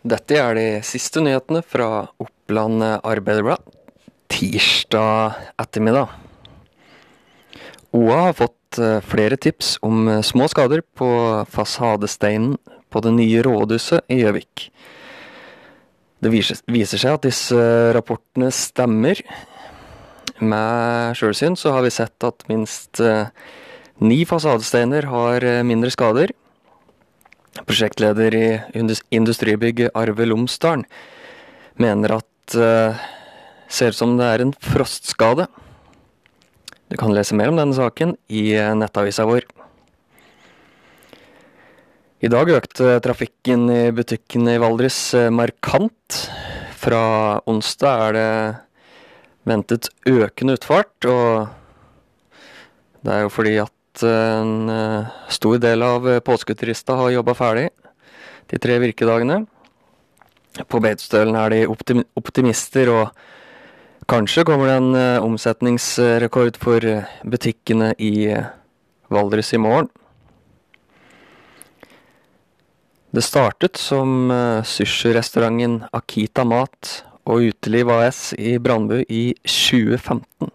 Dette er de siste nyhetene fra Oppland Arbeiderblad tirsdag ettermiddag. OA har fått eh, flere tips om eh, små skader på fasadesteinen på det nye rådhuset i Gjøvik. Det viser, seg at disse rapportene stemmer. Med sjølsyn så har vi sett at minst eh, ni fasadesteiner har mindre skader. Prosjektleder i Indus- Industribygg Arve Lomsdalen mener at uh, ser ut som det er en frostskade. Du kan lese mer om denne saken i eh, nettavisa vår. I dag økte trafikken i butikkene i Valdres eh, markant. Fra onsdag er det ventet økende utfart, og det er jo fordi at en eh, stor del av eh, har jobba ferdig de tre virkedagene. På Beitostølen er de optim optimister, og kanskje kommer det en eh, omsetningsrekord for eh, butikkene i eh, Valdres i morgen. Det startet som sushirestauranten Akita Mat og Uteliv AS i Brandbu i 2015.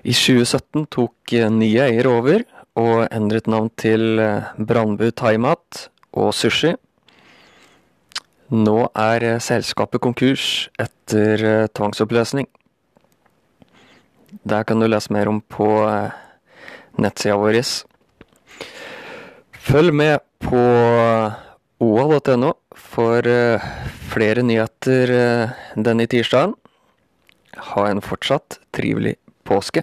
I 2017 tok eh, nye eier over og endret navn til eh, Brandbu Thaimat og Sushi. Nå er eh, selskapet konkurs etter eh, tvangsoppløsning. Der kan du lese mer om på nettsida vår. Følg med på oa.no for flere nyheter denne tirsdagen. Ha en fortsatt trivelig påske.